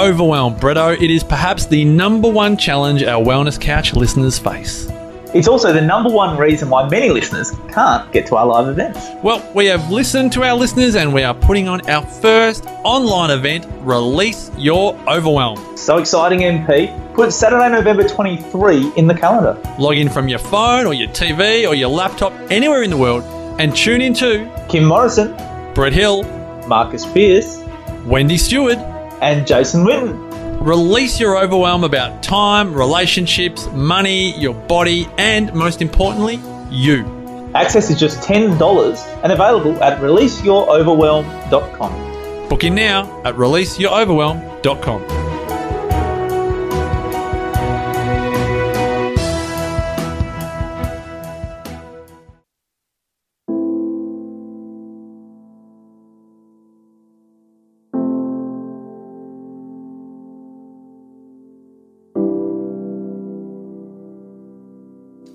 overwhelm, Bretto. It is perhaps the number one challenge our Wellness Couch listeners face. It's also the number one reason why many listeners can't get to our live events. Well, we have listened to our listeners and we are putting on our first online event, Release Your Overwhelm. So exciting, MP. Put Saturday, November 23 in the calendar. Log in from your phone or your TV or your laptop anywhere in the world and tune in to Kim Morrison, Brett Hill, Marcus Pierce, Wendy Stewart, and Jason Witten. Release your overwhelm about time, relationships, money, your body, and most importantly, you. Access is just $10 and available at releaseyouroverwhelm.com. Book in now at releaseyouroverwhelm.com.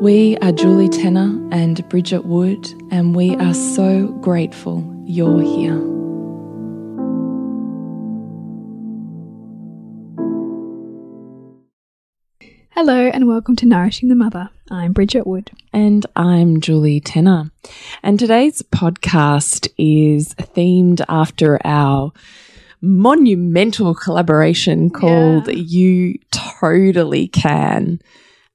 We are Julie Tenner and Bridget Wood, and we are so grateful you're here. Hello, and welcome to Nourishing the Mother. I'm Bridget Wood. And I'm Julie Tenner. And today's podcast is themed after our monumental collaboration called yeah. You Totally Can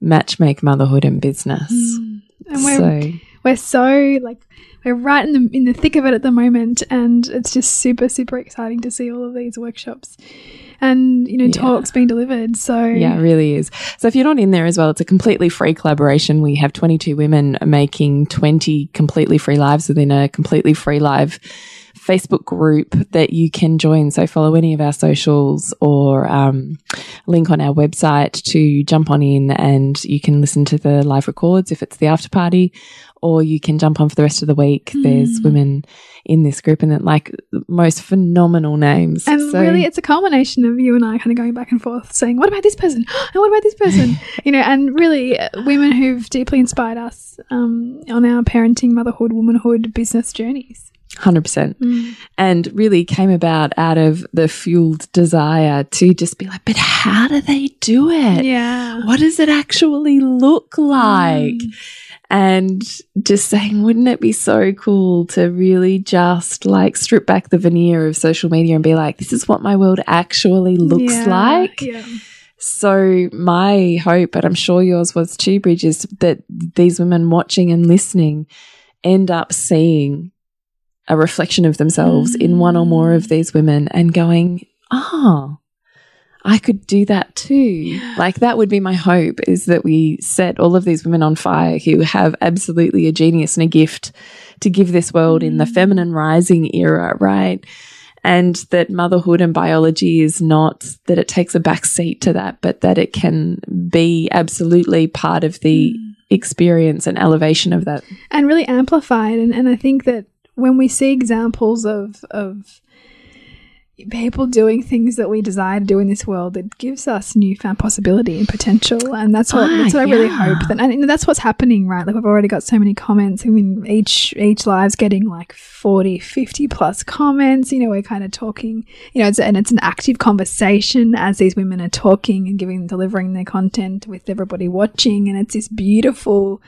matchmake motherhood and business. Mm. And we're, so. we're so like we're right in the in the thick of it at the moment and it's just super super exciting to see all of these workshops and you know yeah. talks being delivered so yeah it really is so if you're not in there as well it's a completely free collaboration we have 22 women making 20 completely free lives within a completely free live Facebook group that you can join. So follow any of our socials or um, link on our website to jump on in and you can listen to the live records if it's the after party or you can jump on for the rest of the week. Mm. There's women in this group and like most phenomenal names. And so, really, it's a culmination of you and I kind of going back and forth saying, what about this person? And what about this person? you know, and really uh, women who've deeply inspired us um, on our parenting, motherhood, womanhood, business journeys. 100%. Mm. And really came about out of the fueled desire to just be like, but how do they do it? Yeah. What does it actually look like? Mm. And just saying, wouldn't it be so cool to really just like strip back the veneer of social media and be like, this is what my world actually looks yeah. like? Yeah. So my hope, and I'm sure yours was too, Bridges, that these women watching and listening end up seeing a reflection of themselves mm. in one or more of these women and going, oh, I could do that too. Like that would be my hope is that we set all of these women on fire who have absolutely a genius and a gift to give this world mm. in the mm. feminine rising era, right? And that motherhood and biology is not that it takes a back seat to that, but that it can be absolutely part of the mm. experience and elevation of that. And really amplified. And, and I think that when we see examples of of people doing things that we desire to do in this world, it gives us newfound possibility and potential. And that's what, Ah, that's what I really hope. That, and that's what's happening, right? Like we've already got so many comments. I mean, each, each live's getting like 40, 50 plus comments. You know, we're kind of talking, you know, it's, and it's an active conversation as these women are talking and giving, delivering their content with everybody watching. And it's this beautiful,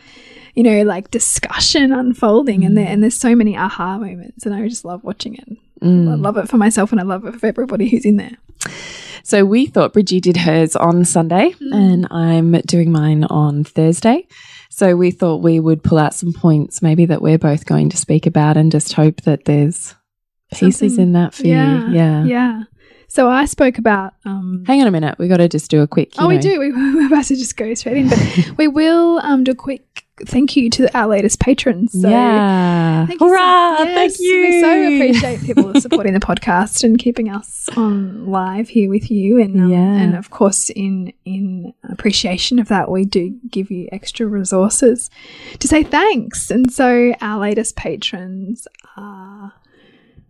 you know, like discussion unfolding, and there and there's so many aha moments, and I just love watching it. I love it for myself, and I love it for everybody who's in there. So we thought Bridgie did hers on Sunday and I'm doing mine on Thursday. So we thought we would pull out some points maybe that we're both going to speak about and just hope that there's pieces Something- in that for yeah, you. Yeah. yeah. So I spoke about. Um, Hang on a minute. We got to just do a quick. oh, we do. We, we're about to just go straight in, but we will um, do a quick thank you to our latest patrons. So yeah. Thank you so- Hurrah. yes, Thank you. We so appreciate people supporting the podcast and keeping us on live here with you. And um, Yeah. and of course, in in appreciation of that, we do give you extra resources to say thanks. And so our latest patrons are.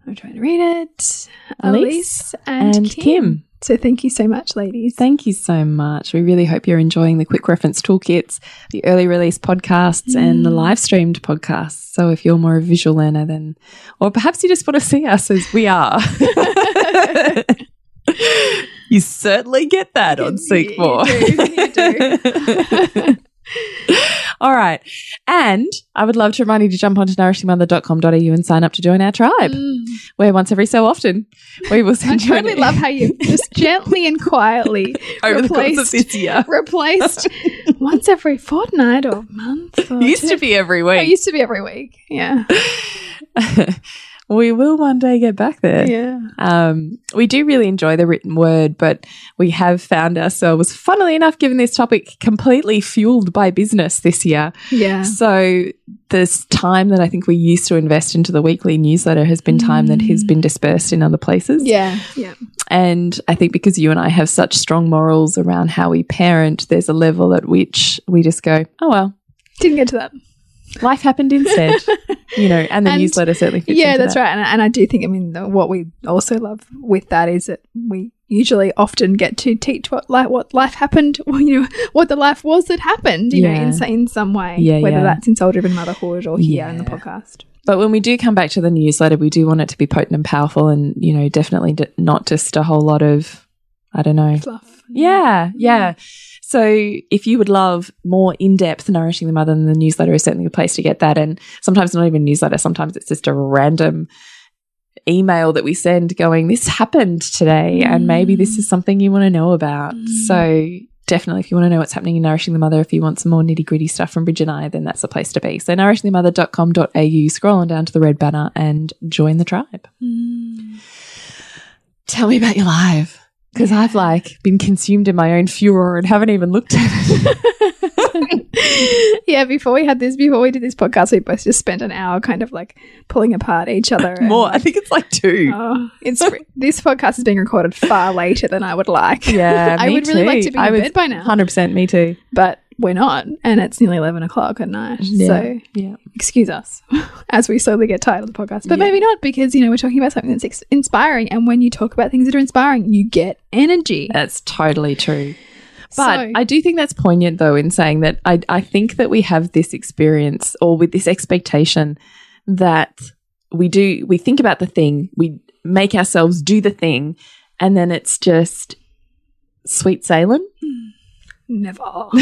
I'm trying to read it. Elise and, and Kim. Kim. So thank you so much, ladies. Thank you so much. We really hope you're enjoying the quick reference toolkits, the early release podcasts, and Mm. the live streamed podcasts. So if you're more a visual learner, then, or perhaps you just want to see us as we are. you certainly get that on Seek You do, you All right. And I would love to remind you to jump onto nourishingmother.com.au and sign up to join our tribe, Mm. where once every so often we will I send you I totally love how you just gently and quietly over the course of replaced this year. replaced once every fortnight or month. Or It used to be every week. It used to be every week. Yeah. we will one day get back there. Yeah. Um, we do really enjoy the written word, but we have found ourselves, funnily enough, given this topic, completely fueled by business this year. Yeah. So, this time that I think we used to invest into the weekly newsletter has been time that has been dispersed in other places. Yeah. Yeah. And I think because you and I have such strong morals around how we parent, there's a level at which we just go, oh, well, Didn't get to that. Life happened instead, you know, and the And- newsletter certainly fits Yeah, that's that. right. And, and I do think, I mean, the, what we also love with that is that we usually often get to teach what like what life happened, or, you know, what the life was that happened, you know, in, in some way, Yeah, whether yeah. that's in soul driven motherhood or here in the podcast. But when we do come back to the newsletter, we do want it to be potent and powerful and, you know, definitely d- not just a whole lot of, I don't know. Fluff. Yeah, yeah. So if you would love more in-depth nourishing the mother, then the newsletter is certainly a place to get that. And sometimes not even newsletter, sometimes it's just a random email that we send going, This happened today, and maybe this mm. is something you want to know about. Mm. So definitely if you want to know what's happening in Nourishing the Mother, if you want some more nitty-gritty stuff from Bridget and I, then that's the place to be. So nourishingthemother.com.au, scroll on down to the red banner and join the tribe. Mm. Tell me about your life. Because I've like been consumed in my own furor and haven't even looked at it. yeah, before we had this, before we did this podcast, we both just spent an hour kind of like pulling apart each other. and, More. I think it's like two. Oh, it's this podcast is being recorded far later than I would like. yeah, I would really like to be I in bed by now, 100% me too. but we're not, and it's nearly eleven o'clock at night. So yeah. excuse us as we slowly get tired of the podcast, but Yeah. maybe not because you know we're talking about something that's ex- inspiring, and when you talk about things that are inspiring, you get energy. That's totally true. But So- I do think that's poignant, though, in saying that I, I think that we have this experience or with this expectation that we do, we think about the thing, we make ourselves do the thing, and then it's just sweet sailing. Hmm. Never.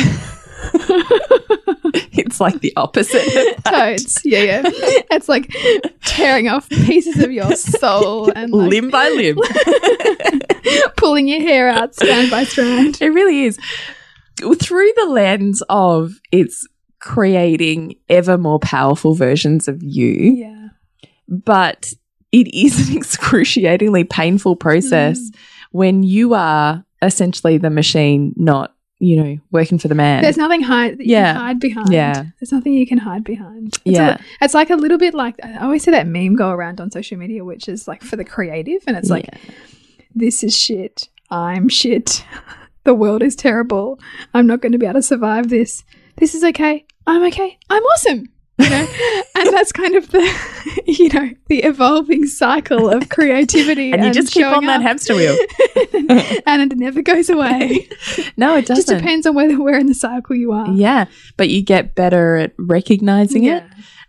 It's like the opposite. Toads. Yeah, yeah. It's like tearing off pieces of your soul and like limb by limb. pulling your hair out strand by strand. It really is. Through the lens of it's creating ever more powerful versions of you, Yeah. but it is an excruciatingly painful process Mm. when you are essentially the machine, not, you know, working for the man. There's nothing hide Yeah. hide behind. Yeah. There's nothing you can hide behind. It's Yeah. li- it's like a little bit like I always see that meme go around on social media, which is like for the creative, and it's like, this is shit. I'm shit. the world is terrible. I'm not going to be able to survive this. This is okay. I'm okay. I'm awesome. You know, and that's kind of the, you know, the evolving cycle of creativity. and you just keep on that hamster wheel. and it never goes away. No, it doesn't. Just depends on whether where in the cycle you are. Yeah, but you get better at recognizing it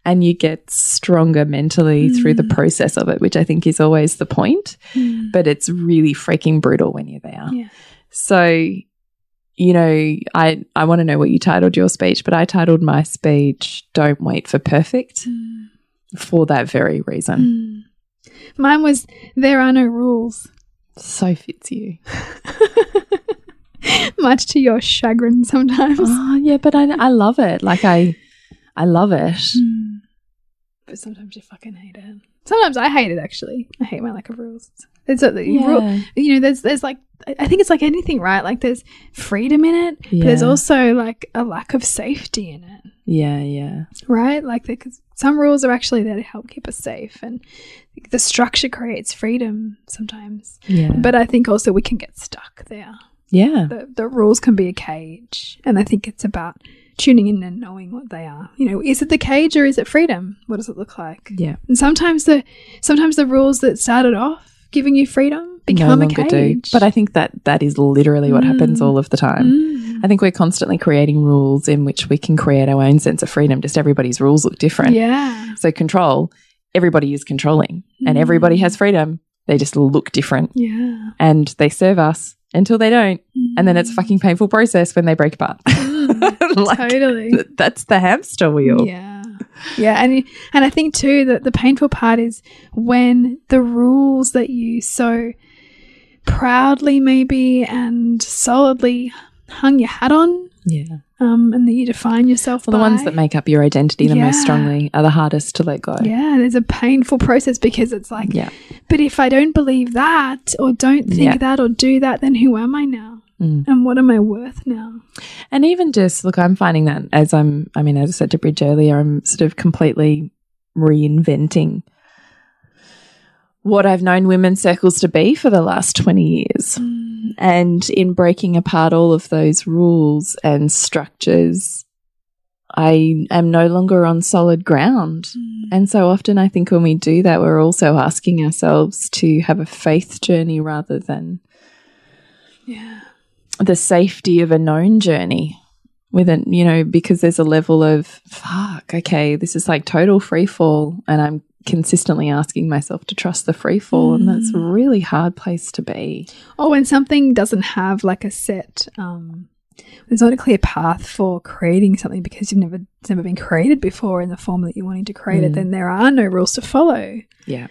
and you get stronger mentally through the process of it, which I think is always the point. Mm. But it's really freaking brutal when you're there. Yeah. So, you know, I I want to know what you titled your speech, but I titled my speech "Don't Wait for Perfect" for that very reason. Mm. Mine was there are no rules, So fits you. much to your chagrin sometimes. Oh yeah, but I I love it. Like I I love it. Mm. But sometimes you fucking hate it. Sometimes I hate it actually. I hate my lack of rules. It's a, Yeah. you know, there's there's like I- I think it's like anything, right? Like there's freedom in it, but there's also like a lack of safety in it, Yeah, yeah. right? Like because some rules are actually there to help keep us safe, and the structure creates freedom sometimes. Yeah. But I think also we can get stuck there. yeah. The the rules can be a cage, and I think it's about tuning in and knowing what they are. You know, is it the cage or is it freedom? What does it look like? Yeah. And sometimes the sometimes the rules that started off giving you freedom become a cage. But I think that that is literally what happens Mm. all of the time. Mm. I think we're constantly creating rules in which we can create our own sense of freedom. Just everybody's rules look different. yeah, So control, everybody is controlling and Mm. everybody has freedom. They just look different yeah, and they serve us until they don't. And then it's a fucking painful process when they break apart. Like, totally. That's the hamster wheel. Yeah. Yeah, and and I think too that the painful part is when the rules that you so proudly maybe and solidly hung your hat on, Yeah. um, and that you define yourself Well, the ones that make up your identity the most strongly are the hardest to let go. yeah, there's a painful process because it's like, Yeah. but if I don't believe that or don't think Yeah. that or do that, then who am I now? Mm. And what am I worth now? And even just look, I'm finding that as I'm, I mean, as I said to Bridge earlier, I'm sort of completely reinventing what I've known women's circles to be for the last 20 years. And in breaking apart all of those rules and structures, I am no longer on solid ground. And so often I think when we do that, we're also asking ourselves to have a faith journey rather than Yeah. The safety of a known journey with it, you know, because there's a level of fuck, okay, this is like total free fall and I'm consistently asking myself to trust the free fall and that's a really hard place to be. Or when something doesn't have like a set, um, there's not a clear path for creating something because you've never it's never been created before in the form that you're wanting to create it. Mm. Then there are no rules to follow, Yeah.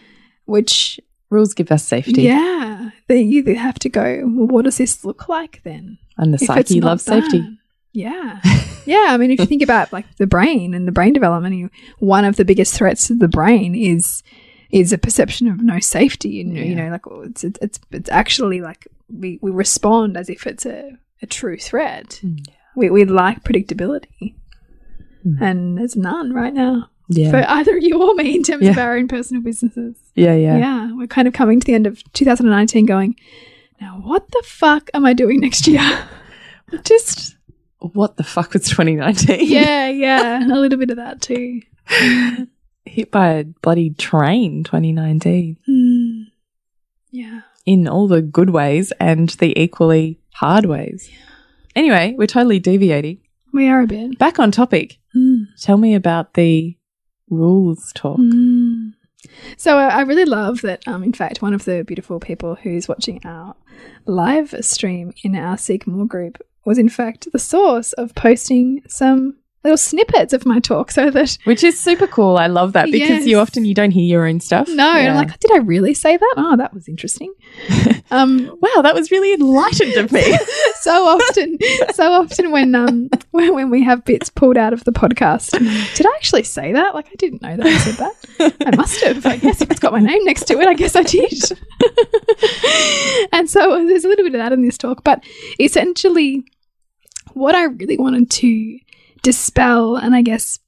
which Rules give us safety. yeah, then you have to go. Well, what does this look like then? And the If psyche loves safety. that. Yeah. yeah. I mean, if you think about like the brain and the brain development, you, one of the biggest threats to the brain is is a perception of no safety. And, you know, like oh, it's, it's, it's actually like we, we respond as if it's a, a true threat. Mm. We, we like predictability. Mm. And there's none right now Yeah. for either you or me in terms of our own personal businesses. Yeah, yeah. Yeah. We're kind of coming to the end of 2019 going, now what the fuck am I doing next year? Just what the fuck was 2019? yeah, yeah, a little bit of that too. Hit by a bloody train 2019 Mm. Yeah. in all the good ways and the equally hard ways. Anyway, we're totally deviating. We are a bit. Back on topic. Mm. Tell me about the rules talk. Mm. So I really love that. Um, in fact, one of the beautiful people who's watching our live stream in our Seek More group was, in fact, the source of posting some little snippets of my talk, so that Which is super cool. I love that because Yes. you often you don't hear your own stuff. no, and I'm Yeah. like, did I really say that? Oh, that was interesting. um, wow, that was really enlightened of me. so often, so often when um when, when we have bits pulled out of the podcast, did I actually say that? Like I didn't know that I said that. I must have. I guess if it's got my name next to it, I guess I did. and so there's a little bit of that in this talk, but essentially, what I really wanted to dispel and I guess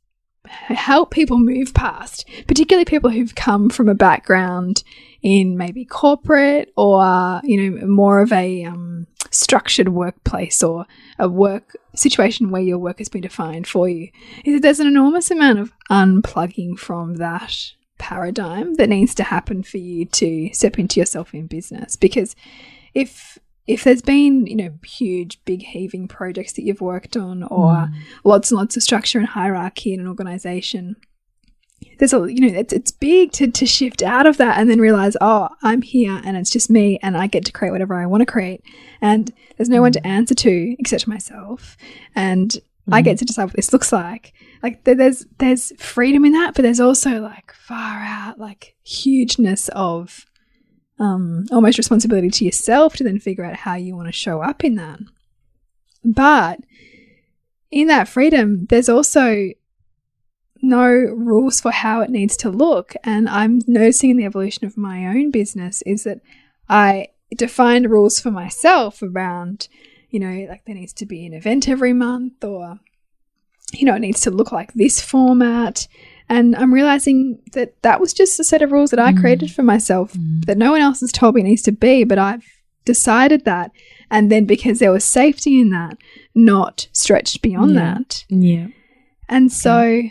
help people move past, particularly people who've come from a background in maybe corporate or you know more of a um, structured workplace or a work situation where your work has been defined for you is that there's an enormous amount of unplugging from that paradigm that needs to happen for you to step into yourself in business. Because if if there's been you know huge big heaving projects that you've worked on or hmm. lots and lots of structure and hierarchy in an organization there's a you know it's, it's big to, to shift out of that and then realize oh i'm here and it's just me and i get to create whatever i want to create. And there's no one to hmm. answer to except myself. And i hmm. get to decide what this looks like. Like there's there's freedom in that but there's also like far out like hugeness of um almost responsibility to yourself to then figure out how you want to show up in that but in that freedom there's also no rules for how it needs to look. And I'm noticing in the evolution of my own business is that I defined rules for myself around, you know, like there needs to be an event every month or, you know, it needs to look like this format. And I'm realizing that that was just a set of rules that I created for myself that no one else has told me needs to be, but I've decided that. And then because there was safety in that, not stretched beyond Yeah. that. Yeah. And so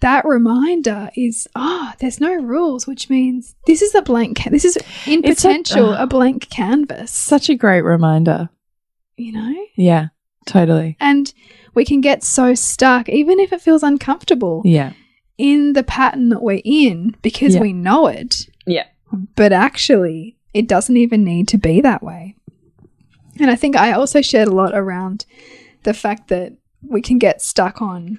that reminder is, ah, there's no rules, which means this is a blank. This is in It's a- potential ah. a blank canvas. Such a great reminder. You know, Yeah. Totally. and we can get so stuck, even if it feels uncomfortable, Yeah. In the pattern that we're in because Yeah. we know it. Yeah. But actually, it doesn't even need to be that way. And I think I also shared a lot around the fact that we can get stuck on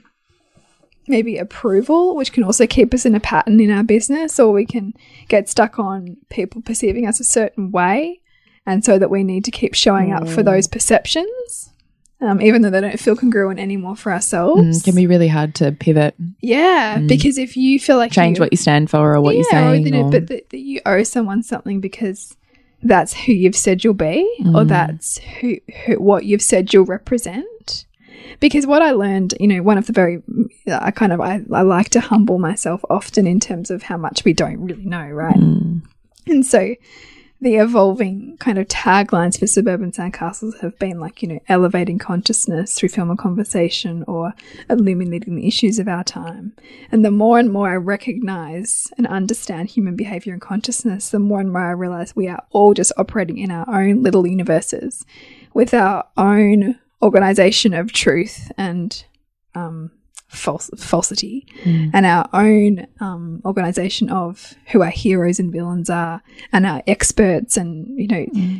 maybe approval, which can also keep us in a pattern in our business, or we can get stuck on people perceiving us a certain way. And so that we need to keep showing up for mm. those perceptions, um, even though they don't feel congruent anymore for ourselves. Mm, can be really hard to pivot, Yeah, Mm. because if you feel like change you, what you stand for or what you're yeah, or, saying. you know, or- but that, that you owe someone something because that's who you've said you'll be, or Mm. that's who, who what you've said you'll represent. Because what I learned, you know, one of the very, I kind of, I, I like to humble myself often in terms of how much we don't really know, right? Mm. And so the evolving kind of taglines for suburban sandcastles have been like, you know, elevating consciousness through film and conversation or illuminating the issues of our time. And the more and more I recognize and understand human behavior and consciousness, the more and more I realize we are all just operating in our own little universes with our own organization of truth and um, false falsity. Hmm. And our own um, organization of who our heroes and villains are and our experts and you know hmm.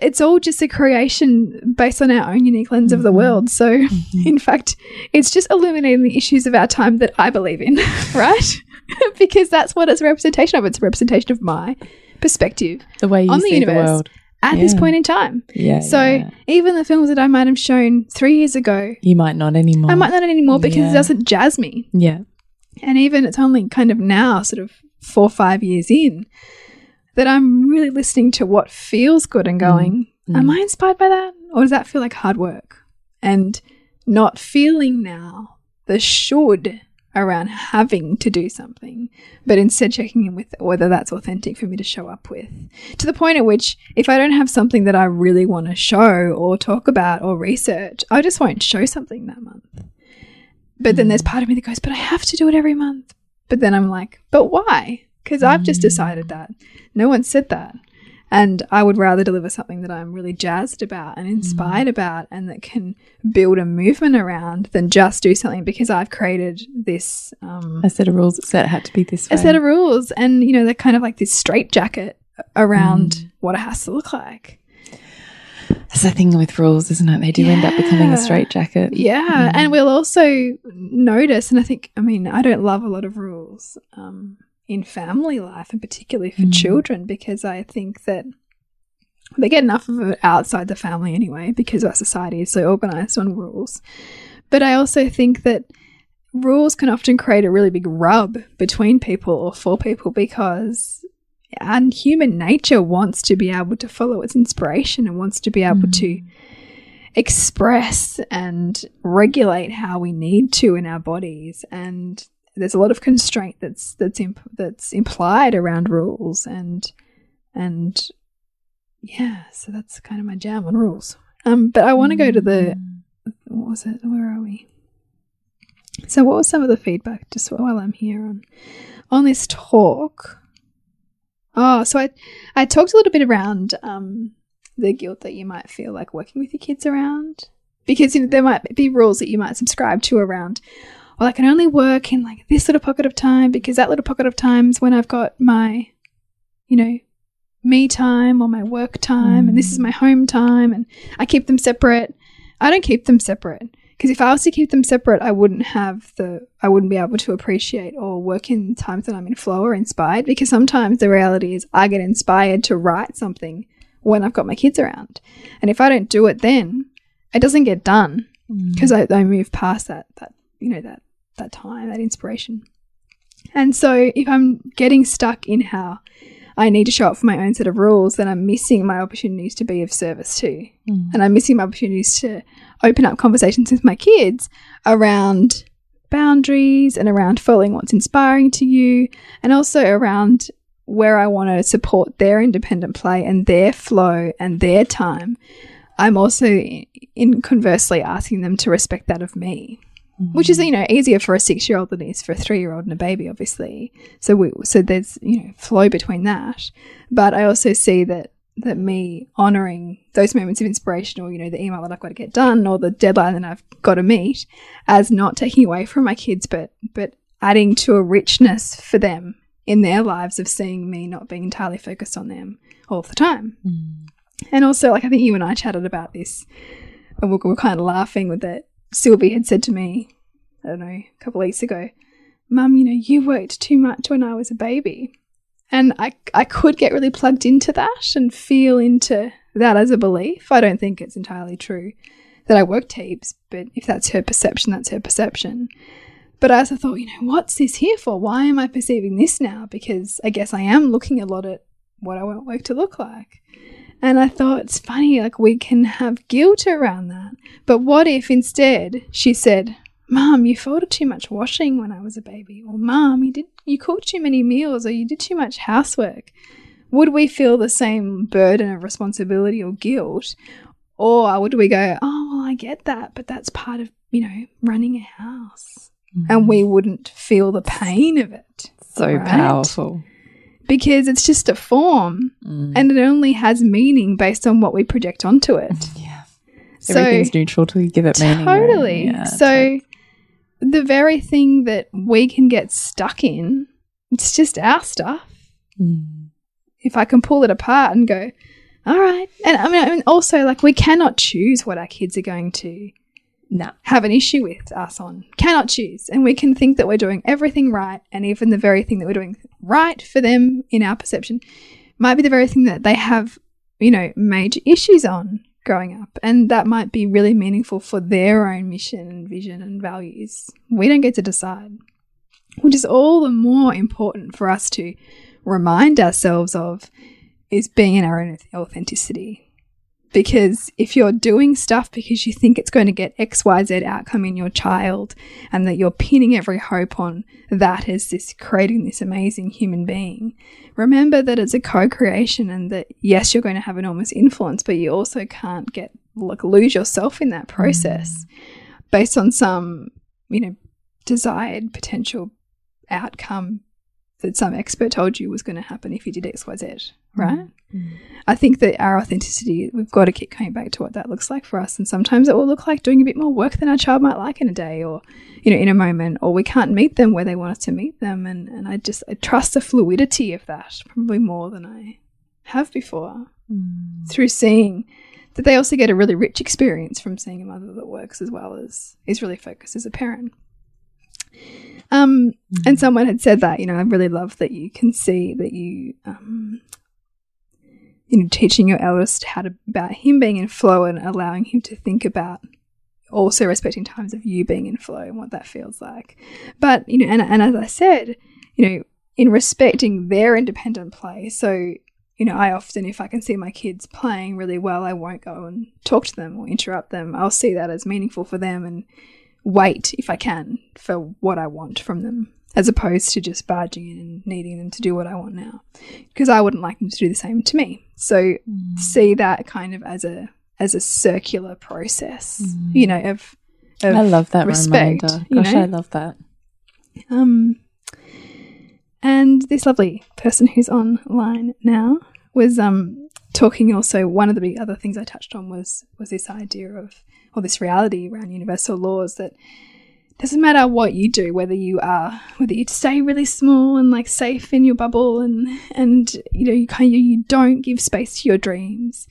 it's all just a creation based on our own unique lens of the hmm. world. So in fact it's just illuminating the issues of our time that i believe in right? Because that's what it's a representation of. It's a representation of my perspective the way you on the see the, at this point in time Yeah. so yeah. even the films that i might have shown three years ago you might not anymore. i might not anymore because Yeah. it doesn't jazz me Yeah. and even it's only kind of now, sort of four or five years in, that I'm really listening to what feels good and mm. going, mm. Am I inspired by that? Or does that feel like hard work? And not feeling now the should around having to do something, but instead checking in with whether that's authentic for me to show up with. To the point at which, if I don't have something that I really want to show or talk about or research, I just won't show something that month. But then there's hmm. part of me that goes, but I have to do it every month. But then I'm like, but why? Because I've just hmm. decided that. No one said that. And I would rather deliver something that I'm really jazzed about and inspired about and that can build a movement around than just do something because I've created this um, A set of rules that said it had to be this way. a set of rules. And, you know, they're kind of like this straitjacket around what it has to look like. That's the thing with rules, isn't it? They do end up becoming a straitjacket. Yeah, and we'll also notice, and I think, I mean, I don't love a lot of rules um, in family life, and particularly for mm. children, because I think that they get enough of it outside the family anyway, because our society is so organized on rules. But I also think that rules can often create a really big rub between people or for people because and human nature wants to be able to follow its inspiration and wants to be able to mm. express and regulate how we need to in our bodies. And there's a lot of constraint that's that's imp- that's implied around rules and and yeah, so that's kind of my jam on rules. Um, but I want to go to the what was it? Where are we? So, what was some of the feedback just while I'm here on on this talk? Oh, so I I talked a little bit around um, the guilt that you might feel like working with your kids around because you know, there might be rules that you might subscribe to around. Well, I can only work in like this little pocket of time because that little pocket of time is when I've got my, you know, me time or my work time, and this is mm. my home time, and I keep them separate. I don't keep them separate because if I was to keep them separate, I wouldn't have the, I wouldn't be able to appreciate or work in times that I'm in flow or inspired. Because sometimes the reality is I get inspired to write something when I've got my kids around, and if I don't do it then, it doesn't get done mm. because I, I move past that that you know that that time that inspiration. And so if i'm getting stuck in how i need to show up for my own set of rules then i'm missing my opportunities to be of service too. Mm. And i'm missing my opportunities to open up conversations with my kids around boundaries and around following what's inspiring to you and also around where i want to support their independent play and their flow and their time. I'm also in conversely asking them to respect that of me, which is you know easier for a six year old than it is for a three year old and a baby, obviously. So we so there's you know flow between that, but I also see that that me honoring those moments of inspiration or you know the email that I've got to get done or the deadline that I've got to meet as not taking away from my kids, but but adding to a richness for them in their lives of seeing me not being entirely focused on them all the time. Mm. And also, like, I think you and I chatted about this, and we were kind of laughing with that. Sylvie had said to me, I don't know, a couple of weeks ago, Mum, you know, you worked too much when I was a baby. And I, I could get really plugged into that and feel into that as a belief. I don't think it's entirely true that I worked heaps, but if that's her perception, that's her perception. But I thought, you know, what's this here for? Why am I perceiving this now? Because I guess I am looking a lot at what I want work to look like. And I thought it's funny, like we can have guilt around that. But what if instead she said, Mom, you folded too much washing when I was a baby, or Mom, you did you cooked too many meals, or you did too much housework. Would we feel the same burden of responsibility or guilt? Or would we go, Oh, well, I get that, but that's part of, you know, running a house. And mm-hmm. we wouldn't feel the pain of it So Right. powerful. Because it's just a form and it only has meaning based on what we project onto it. Yeah. So Everything's neutral till you give it meaning. totally. Yeah, so the very thing that we can get stuck in, it's just our stuff. Mm. If I can pull it apart and go, all right. And I mean, I mean also like we cannot choose what our kids are going to No. have an issue with us on. Cannot choose. And we can think that we're doing everything right, and even the very thing that we're doing right for them in our perception might be the very thing that they have, you know, major issues on growing up. And that might be really meaningful for their own mission and vision and values. We don't get to decide, which is all the more important for us to remind ourselves of is being in our own authenticity because if you're doing stuff because you think it's going to get XYZ outcome in your child and that you're pinning every hope on that as this creating this amazing human being, remember that it's a co creation and that yes, you're going to have enormous influence, but you also can't get like lose yourself in that process mm. based on some, you know, desired potential outcome that some expert told you was going to happen if you did XYZ, mm-hmm. right? Mm-hmm. I think that our authenticity, we've got to keep coming back to what that looks like for us. And sometimes it will look like doing a bit more work than our child might like in a day or, you know, in a moment, or we can't meet them where they want us to meet them. And, and I just, I trust the fluidity of that probably more than I have before mm. through seeing that they also get a really rich experience from seeing a mother that works as well as is really focused as a parent. Um, and someone had said that, you know, I really love that you can see that you, um, you know, teaching your eldest how to about him being in flow and allowing him to think about also respecting times of you being in flow and what that feels like. But you know, and and as I said, you know, in respecting their independent play, so you know, I often, if I can see my kids playing really well, I won't go and talk to them or interrupt them. I'll see that as meaningful for them and wait if I can for what I want from them. as opposed to just barging in and needing them to do what I want now. Because I wouldn't like them to do the same to me. So see that kind of as a as a circular process, you know, of, of I love that respect. reminder. you Gosh, know? I love that. Um, and this lovely person who's online now was um, talking also. One of the big other things I touched on was was this idea of or this reality around universal laws that doesn't matter what you do, whether you are whether you stay really small and like safe in your bubble and and you know you kind of you don't give space to your dreams.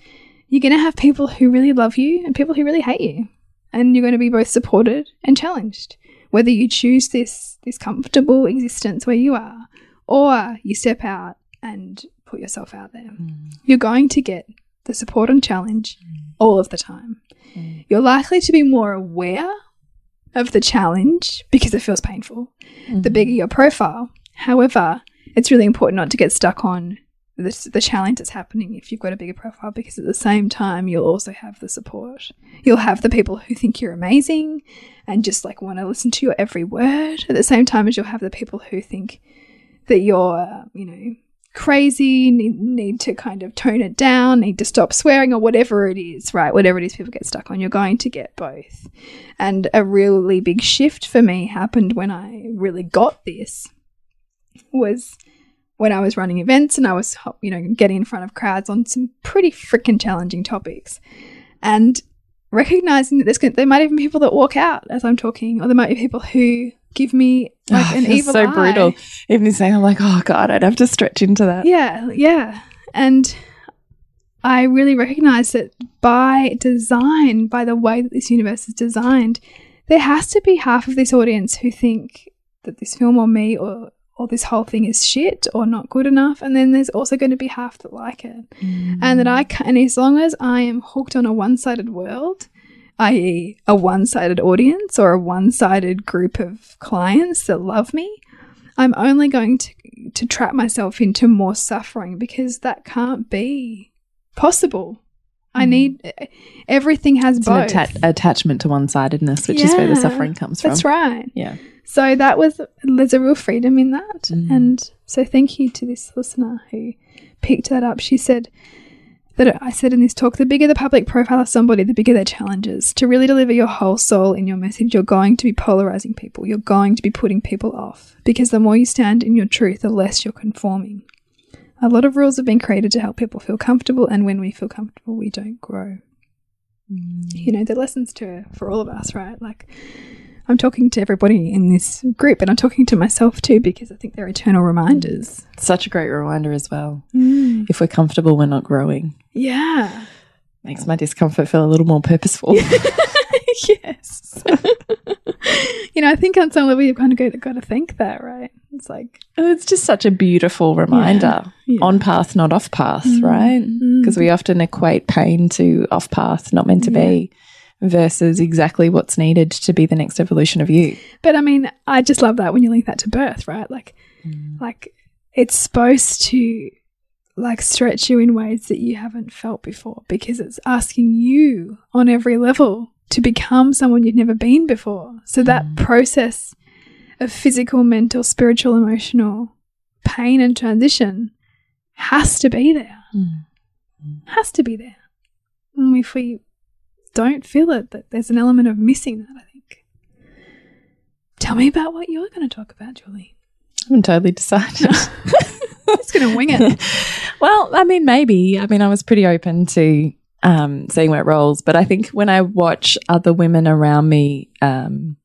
You're gonna have people who really love you and people who really hate you, and you're going to be both supported and challenged whether you choose this this comfortable existence where you are or you step out and put yourself out there. Mm. You're going to get the support and challenge mm. all of the time you're likely to be more aware of the challenge because it feels painful the mm-hmm. bigger your profile. However it's really important not to get stuck on the, the challenge that's happening if you've got a bigger profile because at the same time you'll also have the support. You'll have the people who think you're amazing and just like want to listen to your every word. At the same time as you'll have the people who think that you're you know crazy need, need to kind of tone it down need to stop swearing or whatever it is right? Whatever it is people get stuck on you're going to get both. And a really big shift for me happened when i really got this was when I was running events and I was, you know, getting in front of crowds on some pretty freaking challenging topics, and recognizing that there's there might even be people that walk out as I'm talking, or there might be people who give me like Oh, an evil so eye. brutal. Even saying, I'm like, oh God, I'd have to stretch into that. Yeah, yeah, and I really recognize that by design, by the way that this universe is designed, there has to be half of this audience who think that this film or me or or this whole thing is shit or not good enough, and then there's also going to be half that like it, mm. and that I can. And as long as I am hooked on a one-sided world, i.e., a one-sided audience or a one-sided group of clients that love me, I'm only going to to trap myself into more suffering because that can't be possible. I need everything has It's both. atta- attachment to one sidedness, which is where the suffering comes from. That's right. Yeah. So that was there's a real freedom in that, Mm. and so thank you to this listener who picked that up. She said that I said in this talk, the bigger the public profile of somebody, the bigger their challenges. To really deliver your whole soul in your message, you're going to be polarizing people. You're going to be putting people off because the more you stand in your truth, the less you're conforming. A lot of rules have been created to help people feel comfortable, and when we feel comfortable, we don't grow. Mm. You know, the lessons to for all of us, right? Like, I'm talking to everybody in this group, and I'm talking to myself too because I think they're eternal reminders. Such a great reminder as well. Mm. If we're comfortable, we're not growing. Yeah. Makes my discomfort feel a little more purposeful. yes. you know, I think on some level you've kind of got, got to think that, right? It's like, oh, it's just such a beautiful reminder. Yeah. On path, not off path, mm. right? Mm. Because we often equate pain to off path, not meant to be, versus exactly what's needed to be the next evolution of you. but I mean, I just love that when you link that to birth, right? Like, mm. like it's supposed to like stretch you in ways that you haven't felt before because it's asking you on every level to become someone you've never been before. So that mm. process of physical, mental, spiritual, emotional pain and transition has to be there. Mm. Has to be there. And if we don't feel it, that there's an element of missing that, I think. Tell me about what you're going to talk about, Julie. I haven't totally decided. Just going to wing it. well, I mean, maybe. I mean, I was pretty open to um, seeing where it rolls, but I think when I watch other women around me um,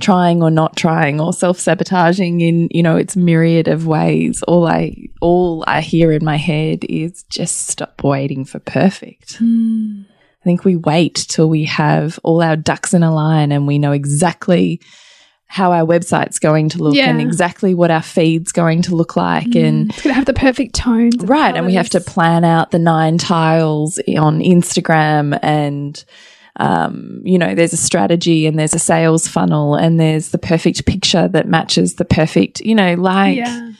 trying or not trying or self sabotaging in you know its myriad of ways, all I all I hear in my head is just stop waiting for perfect. I think we wait till we have all our ducks in a line and we know exactly how our website's going to look and exactly what our feed's going to look like and It's going to have the perfect tones. and right and we have to plan out the nine tiles on instagram and um, you know there's a strategy and there's a sales funnel and there's the perfect picture that matches the perfect you know like yeah.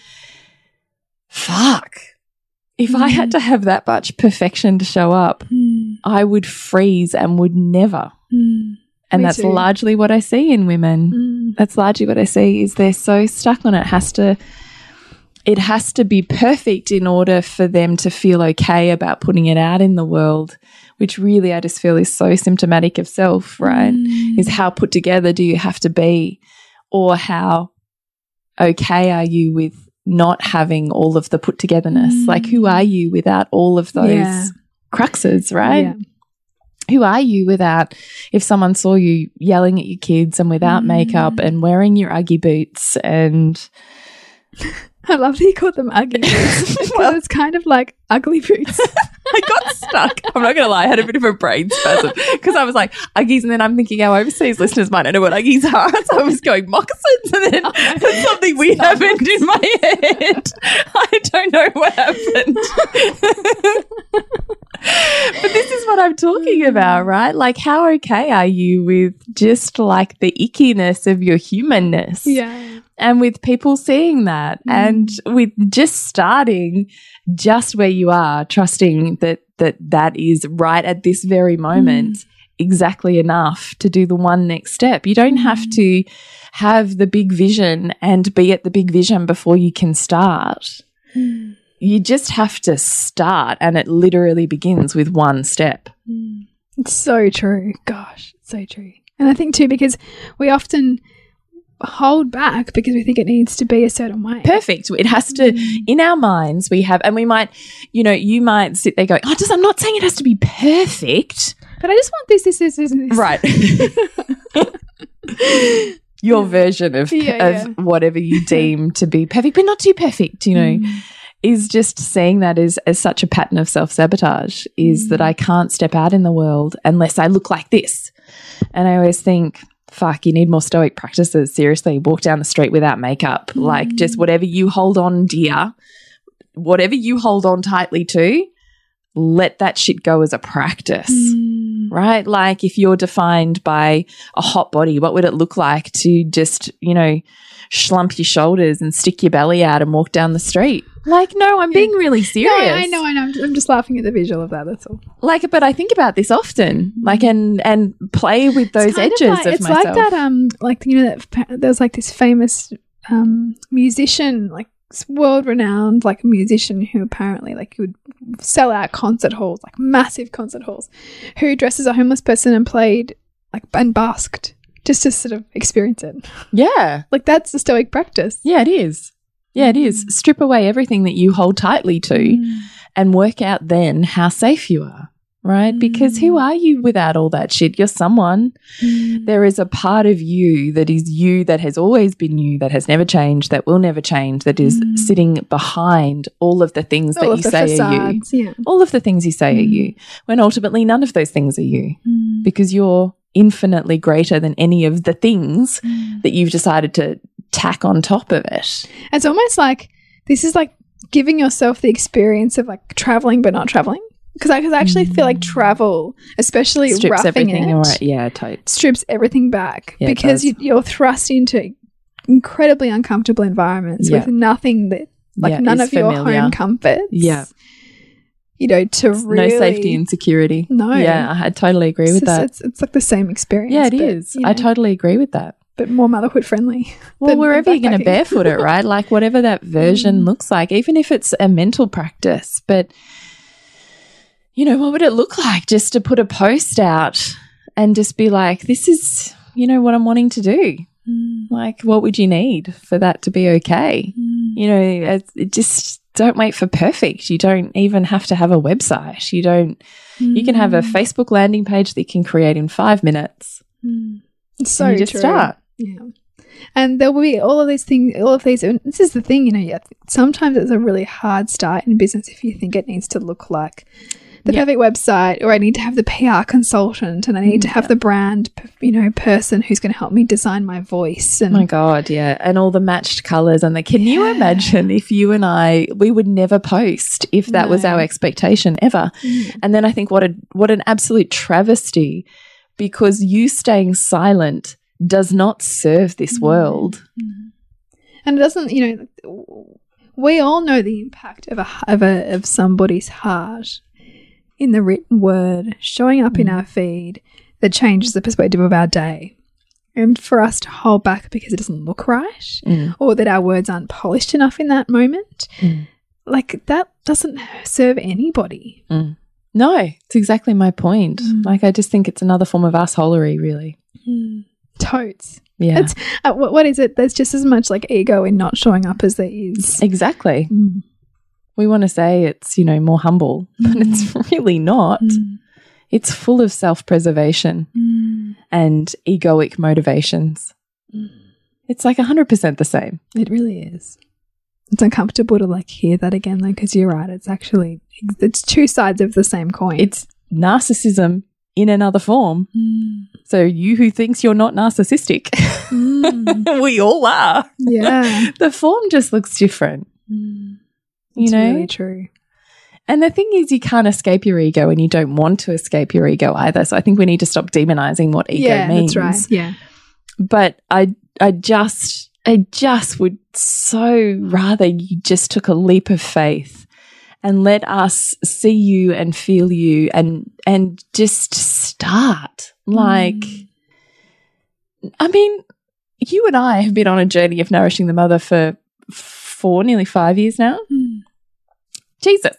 fuck. If i had to have that much perfection to show up Mm, i would freeze and would never mm, And that's too. largely what I see in women. Mm. That's largely what I see is they're so stuck on it. it has to it has to be perfect in order for them to feel okay about putting it out in the world, which really I just feel is so symptomatic of self, right? Mm. Is how put together do you have to be or how okay are you with not having all of the put togetherness? Mm. Like who are you without all of those Yeah. Cruxes, right? Yeah. who are you without if someone saw you yelling at your kids and without Mm. makeup and wearing your uggy boots and I love that you called them ugly boots. because it's kind of like ugly boots. I got stuck. I'm not gonna lie, I had a bit of a brain spasm because I was like uggies, and then I'm thinking our overseas listeners might not know what uggies are, so I was going moccasins, and then oh, something weird happened in my head. I don't know what happened. but this is what I'm talking mm. about, right? Like, how okay are you with just like the ickiness of your humanness? yeah. and with people seeing that mm. and with just starting just where you are trusting that that that is right at this very moment mm. exactly enough to do the one next step. You don't have mm. to have the big vision and be at the big vision before you can start. Mm. You just have to start and it literally begins with one step. It's so true. Gosh, it's so true. And I think too, because we often hold back because we think it needs to be a certain way. perfect. It has to, mm. in our minds, we have, and we might, you know, you might sit there going, oh, just, I'm not saying it has to be perfect. But I just want this, this, this, this, this. Right. Your version of, Yeah, of yeah. whatever you deem to be perfect, but not too perfect, you know, mm. is just seeing that as, as such a pattern of self sabotage is that mm. I can't step out in the world unless I look like this. And I always think, fuck, you need more stoic practices. Seriously, walk down the street without makeup. Like just whatever you hold on dear, whatever you hold on tightly to, let that shit go as a practice. Mm. Right? Like if you're defined by a hot body, what would it look like to just, you know, slump your shoulders and stick your belly out and walk down the street? Like, no, I'm being really No, serious. I know, I know. I'm just, I'm just laughing at the visual of that. That's all. Like, but I think about this often, like, and and play with those It's edges like, of it's myself. like that. Um, like you know that there's like this famous um musician, like world renowned, like a musician who apparently like would sell out concert halls, like massive concert halls, who dressed as a homeless person and played like and basked just to sort of experience it. yeah, Like that's the stoic practice. yeah, it is. Yeah, it is. Mm. Strip away everything that you hold tightly to, mm. and work out then how safe you are. Right? Because who mm. are you without all that shit? You're someone. Mm. There is a part of you that is you, that has always been you, that has never changed, that will never change, that is mm. sitting behind all of the things All that you say are you. yeah. All of the things you say are you, when ultimately none of those things are you, because you're infinitely greater than any of the things that you've decided to tack on top of it. It's almost like this is like giving yourself the experience of like traveling but not traveling. Because I, 'cause I actually feel like travel, especially Mm. Strips roughing everything it, away. Yeah, totes. strips everything back Yeah, because you, you're thrust into incredibly uncomfortable environments Yeah. with nothing that, like Yeah, none of your home comforts. Yeah. You know, to really. No safety and security. No. Yeah, I totally agree it's, with just- that. It's, it's like the same experience. Yeah, it but, is. you I totally agree with that. But more motherhood friendly. Well, wherever you're going to barefoot it, right? Like whatever that version looks like, even if it's a mental practice. But, you know, what would it look like just to put a post out and just be like, this is, you know, what I'm wanting to do? Mm. Like, what would you need for that to be okay? Mm. You know, just don't wait for perfect. You don't even have to have a website. You don't, you can have a mm. Facebook landing page that you can create in five minutes. It's so and you just true. start. Yeah. And there will be all of these things, all of these. And this is the thing, you know, yeah, sometimes it's a really hard start in business if you think it needs to look like the Yeah. perfect website, or I need to have the PR consultant, and I need to mm-hmm. have the brand, you know, person who's going to help me design my voice. And My God, yeah. And all the matched colors and the can you imagine if you and I we would never post if that was our expectation ever. Mm. And then I think what a what an absolute travesty because you staying silent does not serve this world. Mm-hmm. and it doesn't, you know, we all know the impact of a of a of somebody's heart in the written word showing up in our feed that changes the perspective of our day. And for us to hold back because it doesn't look right Mm. or that our words aren't polished enough in that moment, Mm. like that doesn't serve anybody. No, it's exactly my point. Mm. Like, I just think it's another form of assholery, really. Totes. Yeah. It's, uh, what, what is it? There's just as much like ego in not showing up as there is. exactly. Mm. We want to say it's, you know, more humble, but it's really not. Mm. It's full of self preservation Mm. and egoic motivations. It's like 100% the same. It really is. It's uncomfortable to like hear that again, though, because you're right. It's actually it's two sides of the same coin. It's narcissism in another form. Mm. So, you who thinks you're not narcissistic, Mm. we all are. yeah, The form just looks different, Mm. You it's know? really true. And the thing is, you can't escape your ego and you don't want to escape your ego either. So I think we need to stop demonizing what ego yeah, means. that's right. Yeah, But I, I just, I just would so rather you just took a leap of faith and let us see you and feel you and, and just start. Like, I mean, you and I have been on a journey of nourishing the mother for four, nearly five years now. Mm. Jesus.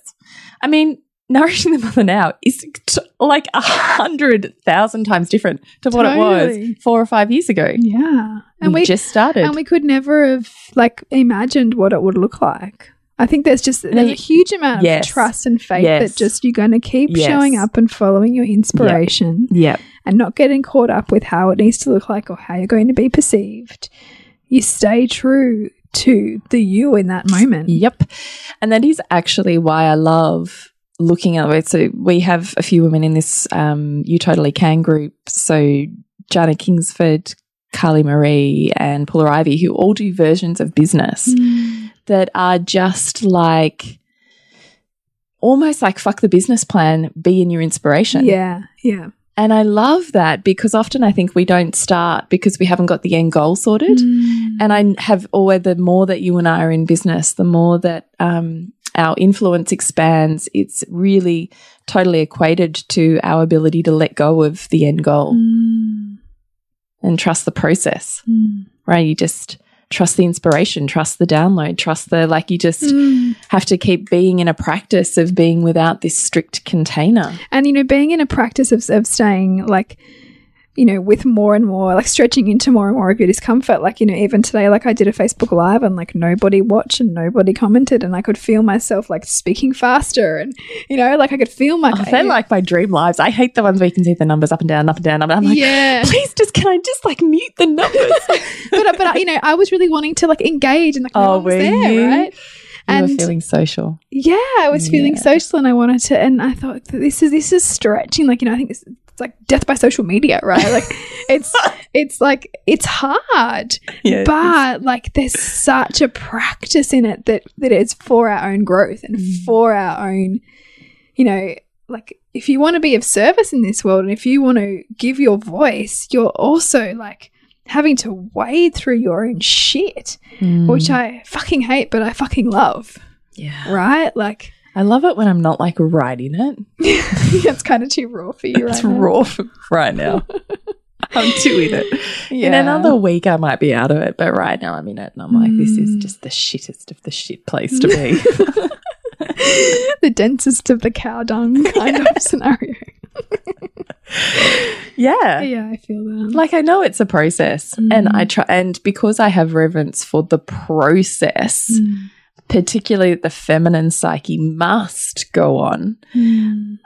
I mean, nourishing the mother now is t- like a hundred thousand times different to what it was four or five years ago. yeah. And we, we, just started. and we could never have like imagined what it would look like. I think there's just there's a huge amount of Yes. trust and faith Yes. that just you're going to keep Yes. showing up and following your inspiration. yeah. and not getting caught up with how it needs to look like or how you're going to be perceived. You stay true to the you in that moment. Yep. And that is actually why I love looking at it. So we have a few women in this um, You Totally Can group. So Jana Kingsford, Carly Marie, and Paula Ivy, who all do versions of business that are just like almost like fuck the business plan, be in your inspiration. Yeah, yeah. And I love that because often I think we don't start because we haven't got the end goal sorted. Mm. And I have always, the more that you and I are in business, the more that um, our influence expands. It's really totally equated to our ability to let go of the end goal Mm. and trust the process, Mm. right? You just trust the inspiration, trust the download, trust the, like, you just Mm. have to keep being in a practice of being without this strict container. And you know, being in a practice of, of staying like, you know, with more and more, like stretching into more and more of your discomfort. Like, you know, even today, like I did a Facebook Live and like nobody watched and nobody commented, and I could feel myself like speaking faster, and you know, like I could feel my. Oh, they're like my dream lives. I hate the ones where you can see the numbers up and down, up and down. and I'm like, yeah. please just, can I just like mute the numbers? but but you know, I was really wanting to like engage and like no Oh, was there, you? right? you were And feeling social. yeah, I was feeling Yeah. social, and I wanted to, and I thought this is this is stretching. Like you know, I think this, it's like death by social media, right? Like it's it's like it's hard, Yeah. but like there's such a practice in it that that is for our own growth and Mm. for our own, you know, like if you want to be of service in this world and if you want to give your voice, you're also like having to wade through your own shit, which I fucking hate, but I fucking love, yeah. right? Like I love it when I'm not like writing it. it's kind of too raw for you, right? it's now. raw for right now. I'm doing it. In another week, I might be out of it, but right now I'm in it, and I'm like, this is just the shittest of the shit place to be. the densest of the cow dung kind of scenario. yeah. Yeah, I feel that. Like I know it's a process, and I mm. try, and because I have reverence for the process, mm. Particularly the feminine psyche must go on.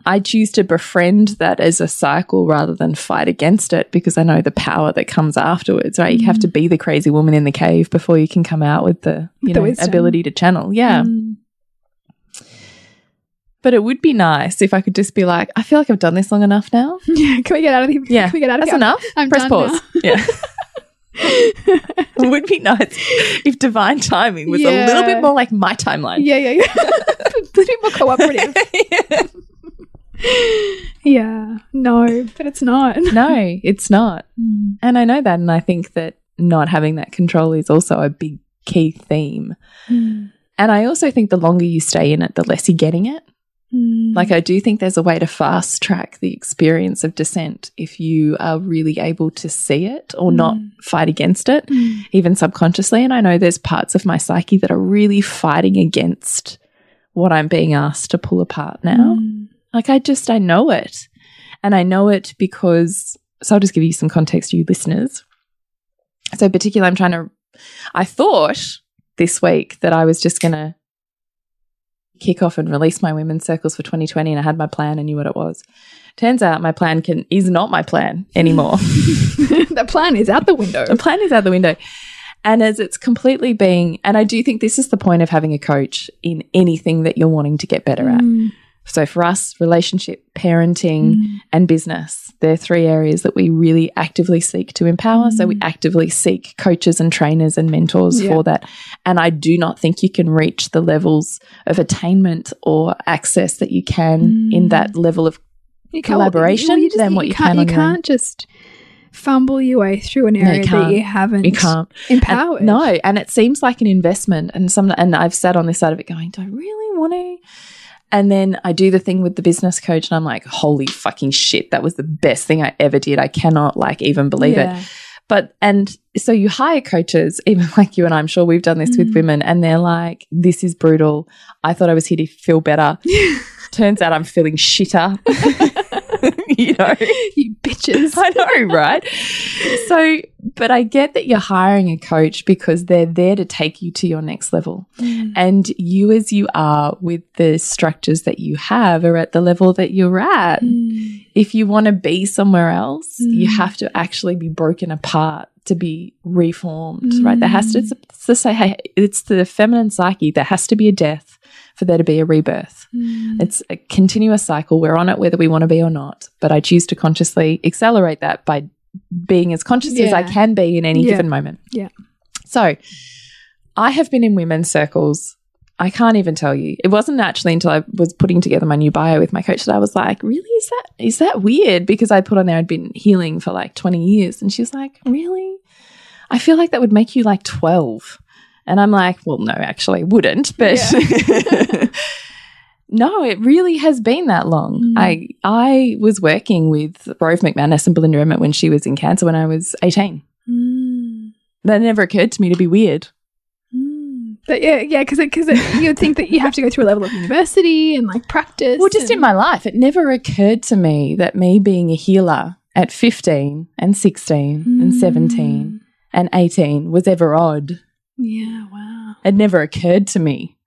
I choose to befriend that as a cycle rather than fight against it because I know the power that comes afterwards, right? You have to be the crazy woman in the cave before you can come out with the, you the know, wisdom. ability to channel. Yeah. Mm. But it would be nice if I could just be like, I feel like I've done this long enough now. Yeah, can we get out of here? Yeah. can we get out of That's here? enough. I'm Press done pause. now. Yeah. it would be nice if divine timing was a little bit more like my timeline. Yeah, yeah, yeah. a little bit more cooperative. yeah, no, but it's not. no, it's not. Mm. And I know that. And I think that not having that control is also a big key theme. Mm. And I also think the longer you stay in it, the less you're getting it. Mm. Like, I do think there's a way to fast track the experience of descent if you are really able to see it or not fight against it, Mm. even subconsciously. And I know there's parts of my psyche that are really fighting against what I'm being asked to pull apart now. Mm. Like, I just, I know it. And I know it because, so I'll just give you some context, you listeners. So, particularly, I'm trying to, I thought this week that I was just going to kick off and release my women's circles for 2020 and I had my plan and knew what it was. Turns out my plan can is not my plan anymore. the plan is out the window. the plan is out the window. And as it's completely being and I do think this is the point of having a coach in anything that you're wanting to get better at. Mm. Mm. So for us, relationship, parenting, Mm. and business, they're three areas that we really actively seek to empower. So we Mm. actively seek coaches and trainers and mentors Yeah. for that. And I do not think you can reach the levels of attainment or access that you can in Mm. that level of You collaboration you just- than what you can't, can You can't just fumble your way through an area that can't. you haven't you can't. empowered. And- no, and it seems like an investment. And some, and I've sat on this side of it going, do I really want to? And then I do the thing with the business coach, and I'm like, holy fucking shit, that was the best thing I ever did. I cannot like even believe Yeah. it. But, and so you hire coaches, even like you and I, I'm sure we've done this with Mm. women, and they're like, this is brutal. I thought I was here to feel better. Turns out I'm feeling shitter. you know? you bitches. I know, right? So, but I get that you're hiring a coach because they're there to take you to your next level. Mm. And you, as you are with the structures that you have, are at the level that you're at. Mm. If you want to be somewhere else, you Mm. have to actually be broken apart to be reformed, right? There has to, Mm. it's to say, hey, it's the feminine psyche. There has to be a death for there to be a rebirth. Mm. It's a continuous cycle. We're on it whether we want to be or not. But I choose to consciously accelerate that by being as conscious as I can be in any Yeah. given moment. Yeah. So I have been in women's circles. I can't even tell you. It wasn't actually until I was putting together my new bio with my coach that I was like, really? Is that is that weird? Because I put on there I'd been healing for like 20 years. And she was like, Really? I feel like that would make you like 12. And I'm like, well, no, actually, wouldn't. But no, it really has been that long. Mm. I I was working with Rove McManus and Belinda Emmett when she was in cancer when I was 18. Mm. That never occurred to me to be weird. Mm. But yeah, yeah, because because you'd think that you have to go through a level of university and like practice. Well, just in my life, it never occurred to me that me being a healer at 15 and 16 and Mm. 17 and 18 was ever odd. Yeah, wow. It never occurred to me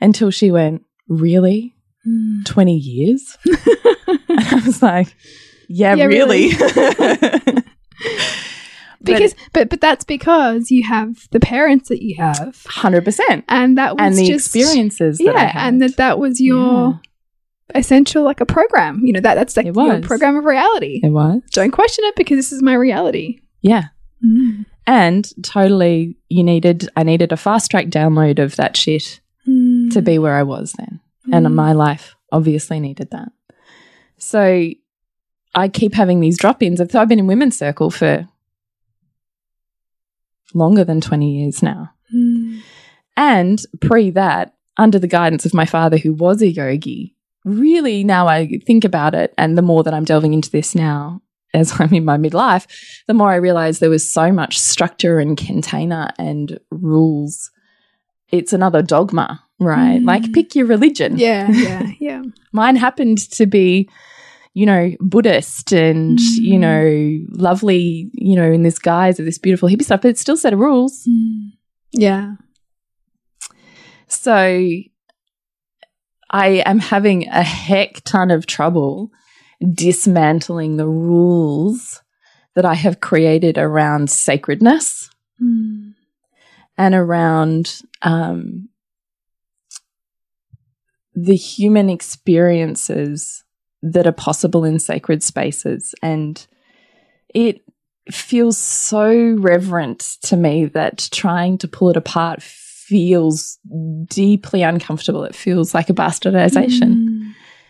until she went, Really? Mm. 20 years? and I was like, Yeah, Yeah, really. because but but that's because you have the parents that you have, 100%. and that was And the just, experiences yeah, and that that was your essential like a program. You know that that's like It your program of reality. it was. Don't question it because this is my reality. Yeah. And totally, you needed, I needed a fast track download of that shit Mm. to be where I was then. And my life obviously needed that. So I keep having these drop ins. I've been in women's circle for longer than 20 years now. Mm. And pre that, under the guidance of my father, who was a yogi, really now I think about it, and the more that I'm delving into this now, as I'm in my midlife, the more I realize there was so much structure and container and rules. It's another dogma, right? Mm. Like pick your religion. Yeah, yeah, yeah. Mine happened to be, you know, Buddhist and, Mm. you know, lovely, you know, in this guise of this beautiful hippie stuff, but it's still set of rules. Mm. Yeah. So I am having a heck ton of trouble dismantling the rules that I have created around sacredness Mm. and around um, the human experiences that are possible in sacred spaces. And it feels so reverent to me that trying to pull it apart feels deeply uncomfortable. It feels like a bastardization, Mm.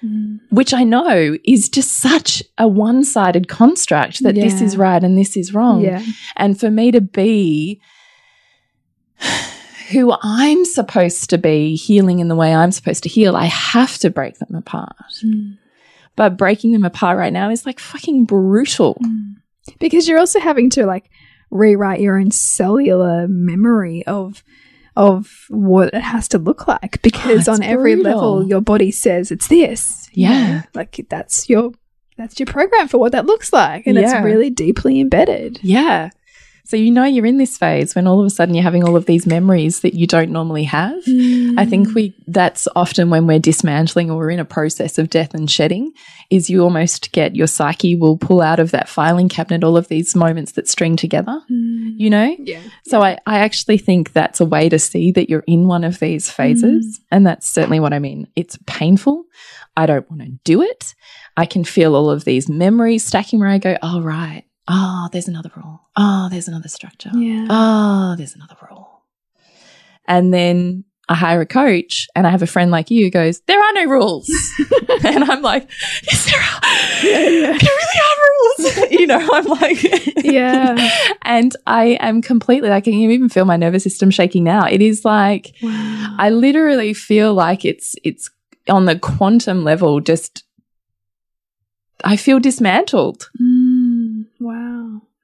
Mm. which I know is just such a one sided construct that this is right and this is wrong. Yeah. And for me to be who I'm supposed to be healing in the way I'm supposed to heal, I have to break them apart. But breaking them apart right now is like fucking brutal. because you're also having to like rewrite your own cellular memory of of what it has to look like because Oh, on every brutal. level your body says it's this you Yeah. know? like that's your that's your program for what that looks like and Yeah. it's really deeply embedded Yeah. So you know you're in this phase when all of a sudden you're having all of these memories that you don't normally have. I think we that's often when we're dismantling or we're in a process of death and shedding is you almost get your psyche will pull out of that filing cabinet all of these moments that string together, mm. you know? yeah So I, I actually think that's a way to see that you're in one of these phases. Mm. And that's certainly what I mean. It's painful. I don't want to do it. I can feel all of these memories stacking where I go, oh, right. Oh, there's another rule. Oh, there's another structure. yeah Oh, there's another rule. And then I hire a coach and I have a friend like you who goes, there are no rules. and I'm like, yes, there are. There really are rules. you know, I'm like, yeah and I am completely, I can even feel my nervous system shaking now. It is like, wow I literally feel like it's, it's on the quantum level, just, I feel dismantled. Mm,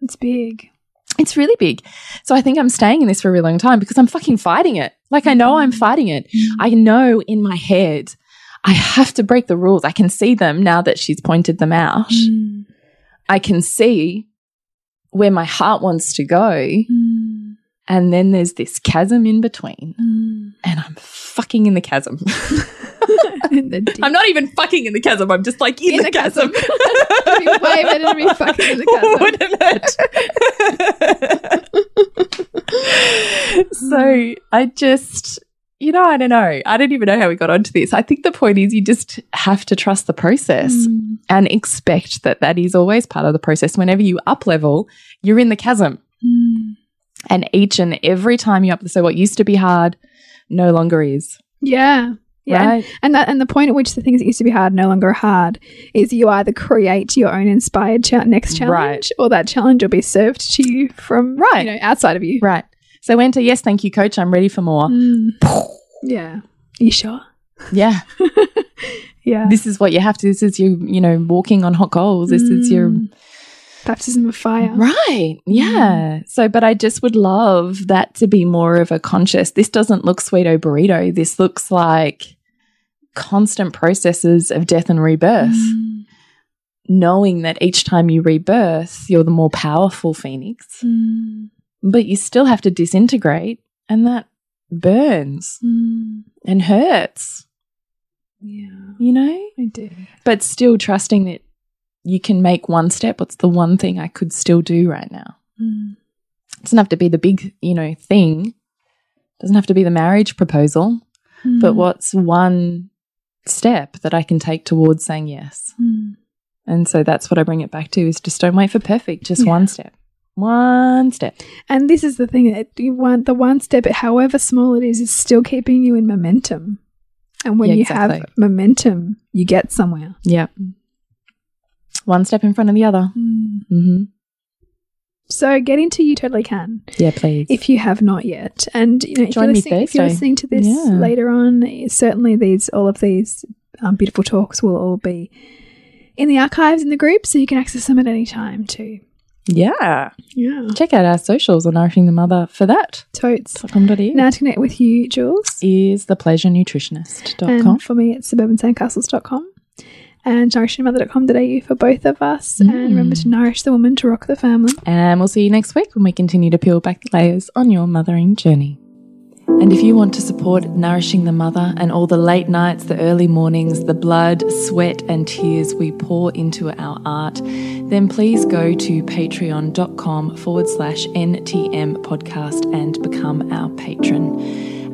it's big It's really big. So I think I'm staying in this for a really long time because I'm fucking fighting it. Like I know I'm fighting it. I know in my head I have to break the rules. I can see them now that she's pointed them out. Mm, I can see where my heart wants to go. mm, And then there's this chasm in between. mm. And I'm fucking in the chasm. In the I'm not even fucking in the chasm. I'm just like in, In the, the chasm. It'd be way better to be fucking in the chasm. Wouldn't it? so I just, you know, I don't know. I don't even know how we got onto this. I think the point is you just have to trust the process Mm, and expect that that is always part of the process. Whenever you up level, you're in the chasm. mm. And each and every time you up, so what used to be hard no longer is. Yeah. Yeah. And, Right? and that and the point at which the things that used to be hard no longer are hard is you either create your own inspired cha- next challenge Right. or that challenge will be served to you from Right. you know outside of you. Right. So enter, yes, thank you, coach. I'm ready for more. Mm. Yeah. Are you sure? Yeah. Yeah. this is what you have to. This is you, you know, walking on hot coals. This is your Mm. Baptism of fire. right. Yeah. So, but I just would love that to be more of a conscious. This doesn't look sweeto burrito. This looks like constant processes of death and rebirth. Mm. Knowing that each time you rebirth, you're the more powerful phoenix, Mm. but you still have to disintegrate, and that burns Mm. and hurts. Yeah. You know. I do. but still trusting that you can make one step. What's the one thing I could still do right now? Mm. It doesn't have to be the big, you know, thing. It doesn't have to be the marriage proposal, but Mm. what's one step that I can take towards saying yes? Mm. And so that's what I bring it back to is just don't wait for perfect, just Yeah. one step. One step. And this is the thing that you want the one step, however small it is, is still keeping you in momentum. And when Yeah, you have momentum, you get somewhere. Yeah. One step in front of the other. hmm So get into You Totally Can Yeah, please. if you have not yet. And you know, if, Join you're me listening, if you're listening to this Yeah. later on, certainly these all of these um, beautiful talks will all be in the archives in the group, so you can access them at any time too. yeah. Yeah, Check out our socials on Nourishing the Mother for that. totes. Now to connect with you, Jules. is thepleasurenutritionist.com. And for me, it's suburbansandcastles.com and nourishingmother.com.au for both of us. Mm. And remember to nourish the woman to rock the family. And we'll see you next week when we continue to peel back the layers on your mothering journey. And if you want to support Nourishing the Mother and all the late nights, the early mornings, the blood, sweat, and tears we pour into our art, then please go to patreon.com forward slash NTM podcast and become our patron.